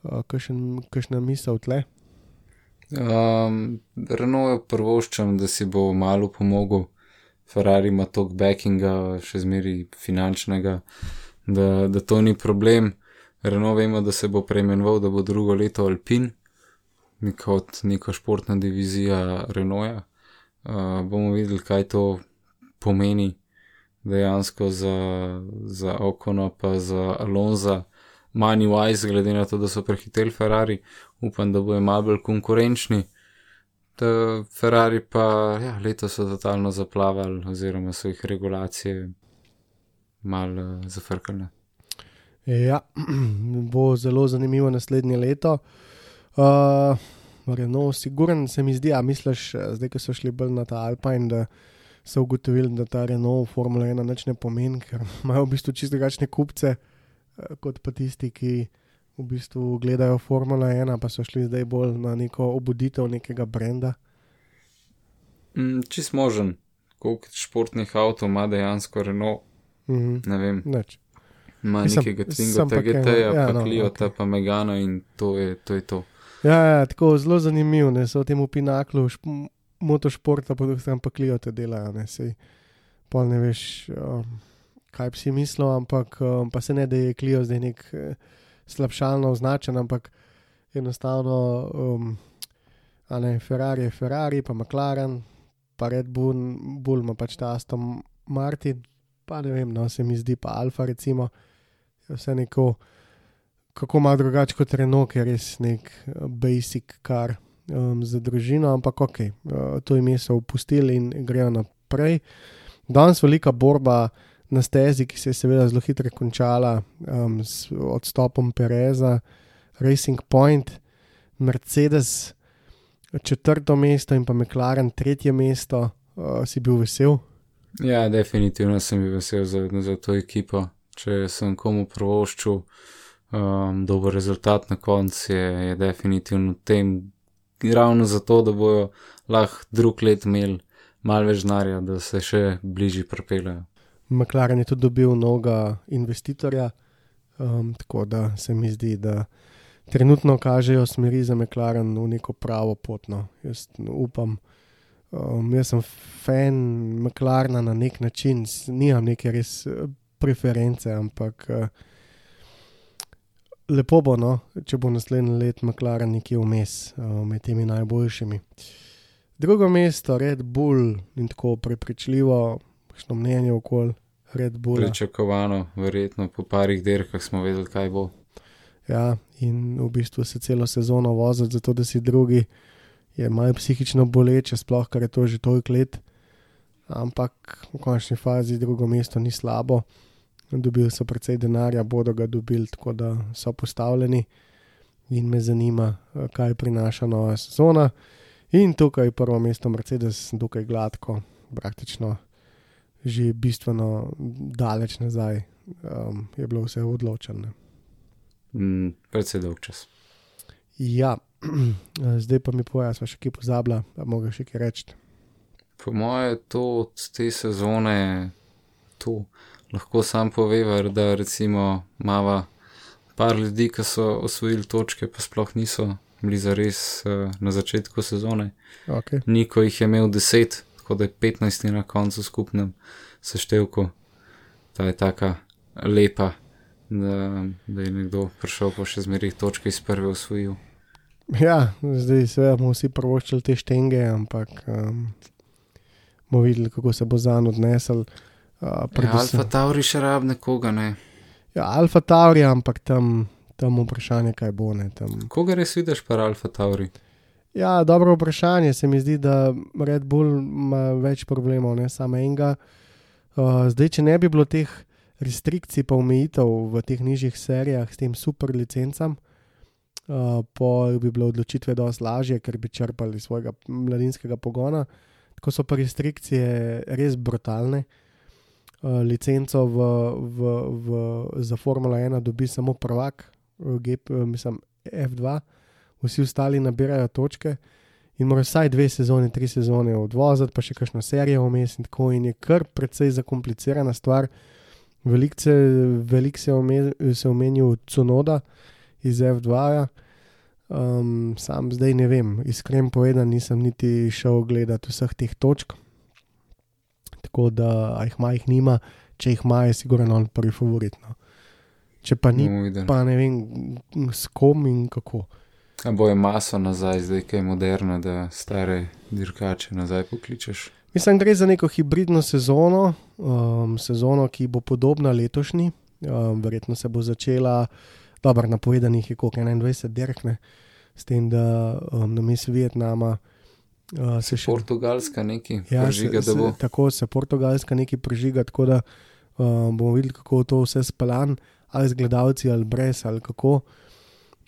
uh, kakšen misel tle. Um, Renault je prvoščam, da si bo malo pomogel, Ferrari ima tok backinga, še zmeri finančnega, da, da to ni problem. Renault vemo, da se bo preimenoval, da bo drugo leto Alpin, kot neka športna divizija Renaulta. Uh, bomo videli, kaj to pomeni dejansko za, za Okono, pa za Alonza. Money wise, glede na to, da so prehiteli Ferrari, upam, da bojo malo bolj konkurenčni. Da Ferrari pa ja, letos so totalno zaplavali, oziroma so jih regulacije malo uh, zafrkale. Ja, *clears throat* bo zelo zanimivo naslednje leto. Uh, no, siguren se mi zdi, a misliš, zdaj, ko so šli bolj na ta Alpine, da so ugotovili, da ta Renault Formula 1 neč ne pomeni, ker *laughs* imajo v bistvu čisto drugačne kupce, kot pa tisti, ki v bistvu gledajo Formula 1, pa so šli zdaj bolj na neko obuditev nekega brenda. Mm, čist možen, koliko športnih avtomobilov ima dejansko Renault. Mm -hmm. Ne vem. Neč. Ima nekega Twinga, GT-ja, ja, pa no, Cliota, okay. pa Megana in to je to. Je to. Ja, ja, tako zelo zanimivo, ne so v tem pinaklu motošporta, pa tudi tam pa Cliote delajo, ne sej. Pol ne veš, um, kaj bi si mislil, ampak um, pa se ne da je Clio zdaj nek. Uh, slabšalno označen, ampak enostavno, um, a ne Ferrari je Ferrari, pa McLaren, pa Red Bull, Bull ima pač ta Aston Martin, pa ne vem, no se mi zdi pa Alfa, recimo, vse neko, kako malo drugače kot Renault, ker je res nek uh, basic kar um, za družino, ampak ok, uh, to ime so opustili in grejo naprej. Danes velika borba na stezi, ki se je seveda zelo hitro končala um, s odstopom Pereza, Racing Point, Mercedes četrto mesto in pa McLaren tretje mesto, uh, si bil vesel. Ja, definitivno sem bil vesel za, za to ekipo. Če sem komu provoščil um, dober rezultat na koncu, je, je definitivno tem, ravno zato, da bojo lahko drug let imeli malo več znarja, da se še bližje pripeljajo. McLaren je tudi dobil novega investitorja, um, tako da se mi zdi, da trenutno kažejo smeri za McLaren v neko pravo potno. Jaz upam, um, jaz sem fan McLarena na nek način, nimam neke res eh, preference, ampak uh, lepo bo, no, če bo naslednji let McLaren nekje vmes uh, med temi najboljšimi. Drugo mesto, Red Bull in tako prepričljivo, kakšno mnenje okoli Red Bulla. Pričakovano, verjetno po parih dirkah smo vedeli, kaj bo. Ja, in v bistvu se celo sezono voziti, zato da si drugi, je malo psihično boleče, sploh kar je to že toliko let. Ampak v končni fazi drugo mesto ni slabo. Dobili so precej denarja, bodo ga dobili, tako da so postavljeni. In me zanima, kaj prinaša nova sezona. In tukaj je prvo mesto Mercedes, dokaj gladko, praktično že bistveno daleč nazaj um, je bilo vse odločeno. Mm, predvsej dolg čas. Ja, *clears throat* zdaj pa mi pojasni, sva še kaj pozabila, da mogo še kaj reči. Po moje to od te sezone, to lahko sam povevar, da recimo mava par ljudi, ki so osvojili točke, pa sploh niso bili zares uh, na začetku sezone. Okay. Niko jih je imel 10, tako da je 15 na koncu skupnem seštevku. Ta je taka lepa, da, da je nekdo prišel pa še zmerih točke iz prve osvojil. Ja, zdaj seveda bomo vsi prvoščili te štenge, ampak um, bomo videli, kako se bo zan odnesel. Uh, Ja, Alfa Tauri še rab nekoga, ne. ja, Alfa Tauri, ampak tam, tam vprašanje, kaj bo. Ne, tam. Koga res vidiš pa Alfa Tauri? Ja, dobro vprašanje. Se mi zdi, da Red Bull ima več problemov, ne samo enega. Uh, zdaj, če ne bi bilo teh restrikcij, pa omejitev v teh nižjih serijah s tem super licencam, uh, pa bi bile odločitve dosti lažje, ker bi črpali svojega mladinskega pogona. Tako so pa restrikcije res brutalne. Uh, licenco v, v, v, za Formula 1 dobi samo prvak, uh, uh, mislim F2 vsi ostali nabirajo točke in morajo vsaj dve sezoni, tri sezone odvoziti, pa še kakšno serijo vmes in tako in je kar precej zakomplicirana stvar. Veliko se, velik se, ome, se omenil Cunoda iz F2. -ja. Um, sam zdaj ne vem, iskreno povedano, nisem niti šel gledati vseh teh točk. Tako da, a jih ima, jih nima, če jih ima, je sigurno on prvi favorit. No. Če pa ni, videli. pa ne vem, s kom in kako. A bo je maso nazaj, zdaj kaj je moderno, da stare dirkače nazaj pokličeš. Mislim, gre za neko hibridno sezono, um, sezono, ki bo podobna letošnji. Um, verjetno se bo začela, dobro, napovedanih je koliko 21 dirkne, s tem, da um, na mestu Vietnama uh, se še Portugalska neki, Ja, ja, žiga, se, se, tako se Portugalska nekaj prežiga, tako da um, bomo videli, kako to vse speljan, ali z gledalci, ali brez, ali kako.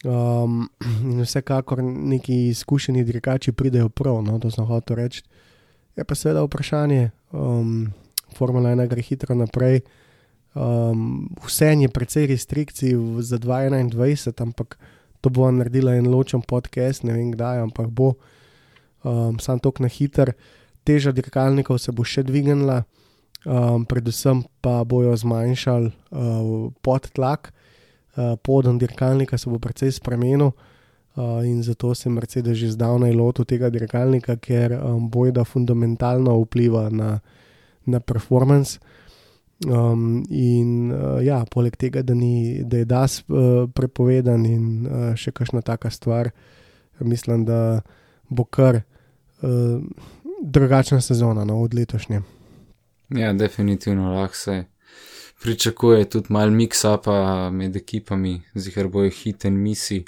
Um, *clears throat* in vsekakor neki izkušeni dirkači pridejo prav, no, to sem hotel reči. Je pa seveda vprašanje, um, Formula 1 gre hitro naprej. Um, vse je precej restrikcij za 2021, ampak to bo naredila en ločen podcast, ne vem kdaj, ampak bo um, sam tok na hiter. Teža dirkalnikov se bo še dvignila, um, predvsem pa bojo zmanjšali uh, podtlak, poden dirkalnika se bo precej spremenil. Uh, in zato se Mercedes že zdavnaj lotil tega dirkalnika, ker um, bojda fundamentalno vpliva na, na performance. Um, in uh, ja, poleg tega, da, ni, da je DAS uh, prepovedan in uh, še kakšna taka stvar, mislim, da bo kar uh, drugačna sezona no, od letošnje. Ja, definitivno lahko se pričakuje tudi mal mix-upa med ekipami, zihar bojo hit in misi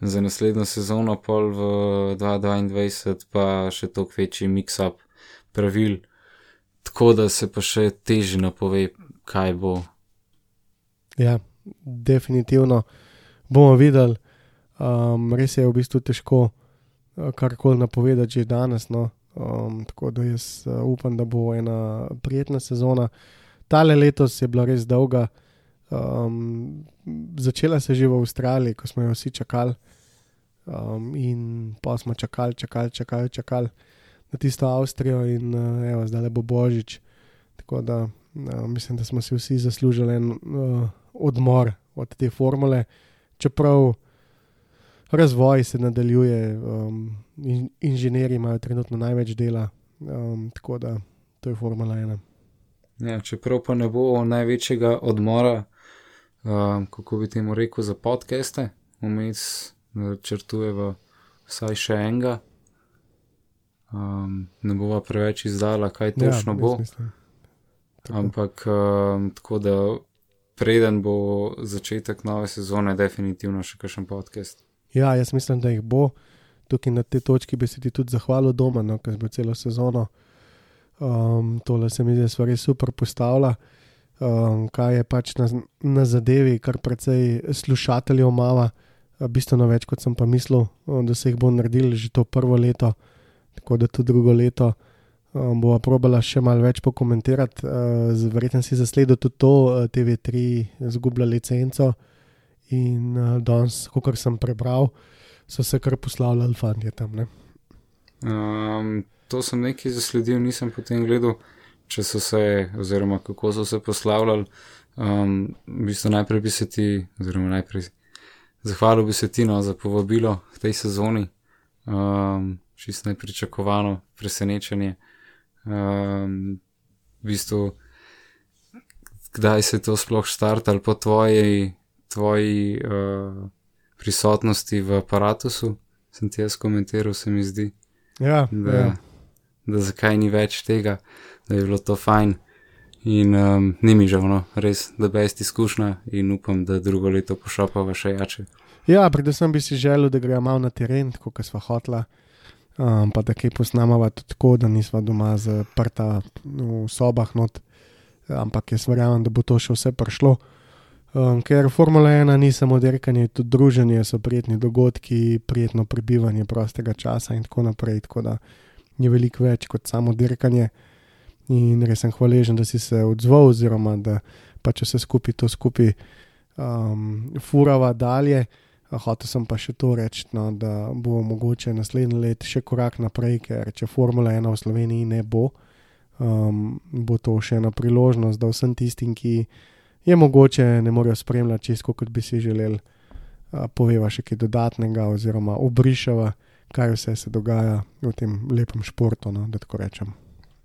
za naslednjo sezono, pol v 2022 pa še toliko večji mix-up pravil, tako da se pa še teže napove, kaj bo. Ja, definitivno bomo videli. Um, res je v bistvu težko uh, karkoli napovedati že danes. No. Um, tako da jaz uh, upam, da bo ena prijetna sezona. Tale letos je bila res dolga. Um, začela se je že v Avstraliji, ko smo jo vsi čakali. Um, in pa smo čakali, čakali, čakali, čakali na tisto Avstrijo, in uh, evo, zdaj le bo božič. Tako da uh, mislim, da smo si vsi zaslužili en uh, odmor od te formule, čeprav razvoj se nadaljuje, um, in, inženirji imajo trenutno največ dela, um, tako da to je Formula 1. Ja, čeprav pa ne bo največjega odmora, um, kako bi temu rekel, za podcaste, vmes načrtujeva vsaj še enega. Um, ne bova preveč izdala, kaj točno ja, bo. Tako. Ampak um, tako da preden bo začetek nove sezone, definitivno še kakšen podcast. Ja, jaz mislim, da jih bo. Tukaj na tej točki bi se ti tudi zahvalil doma, no, ker smo celo sezono. Um, tole se mi zdi, da so res super postavila. Um, kaj je pač na, na zadevi, kar precej slušateljev mava, bistveno več kot sem pa mislil, um, da se jih bo naredili že to prvo leto, tako da tudi drugo leto um, bo probala še malo več pokomentirati. Uh, verjetno si zasledil tudi to, uh, TV3 zgubila licenco in uh, danes, kot sem prebral, so se kar poslavljali fanti tam. Um, to sem nekaj zasledil, nisem potem gledal, če so se, oziroma kako so se poslavljali. Um, v bistvu najprej bi se ti, oziroma najprej zahvalil bi se ti no, za povabilo v tej sezoni. Um, Čisto nepričakovano presenečenje. Um, v bistvu, kdaj se je to sploh štartalo po tvoji tvoji uh, prisotnosti v aparatu, sem ti jaz komentiral, se mi zdi. Ja, da, ja. Da zakaj ni več tega, da je bilo to fajn. In um, ni mi žal, no, res, da jaz izkušnja in upam, da drugo leto pošapava še jače. Ja, predvsem bi si želel, da gremo malo na teren, kot smo hotla, um, pa da kaj posnamava tudi tako, da nismo doma zaprta v sobah, not, ampak jaz verjamem, da bo to še vse prišlo. Um, ker Formula 1 ni samo dirkanje, tudi druženje, so prijetni dogodki, prijetno prebivanje prostega časa in tako naprej. Tako da je veliko več kot samo dirkanje. In res sem hvaležen, da si se odzval, oziroma da pa če se skupaj to skupaj um, furava dalje. Hotel sem pa še to reči, no, da bo mogoče naslednji let še korak naprej, ker če Formula 1 v Sloveniji ne bo, um, bo to še ena priložnost, da vsem tistim, ki je mogoče ne morejo spremljati čisto, kot bi si želeli, poveva še kaj dodatnega, oziroma obrišava, kaj vse se dogaja v tem lepem športu. No, da tako rečem.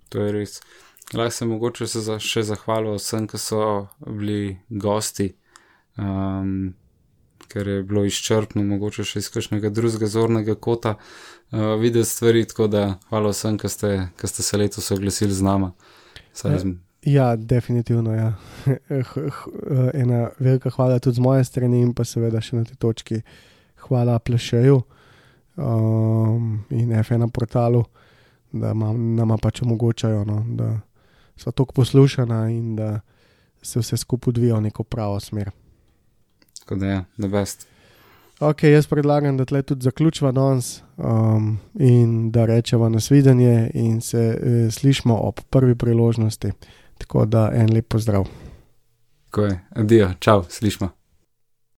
To je res. Lahko se mogoče se za, še zahvalil vsem, ki so bili gosti, um, ker je bilo izčrpno, mogoče še iz kakšnega drugega zornega kota uh, videti stvari. Tako da hvala vsem, ki ste, ki ste se letos oglasili z nama. Saj, ja. Ja, definitivno. Ja. *laughs* Ena velika hvala tudi z moje strani, in pa seveda še na tej točki hvala Plešeju um, in F1 portalu, da nam pač omogočajo, no, da so tako poslušana in da se vse skupaj odvija v neko pravo smer. Tako da je, ja, da best. Ok, jaz predlagam, da tle tudi zaključiva danes um, in da rečemo nasvidenje in se e, slišmo ob prvi priložnosti. Tako da en lep pozdrav. Tako je, adijo, čau, slišmo.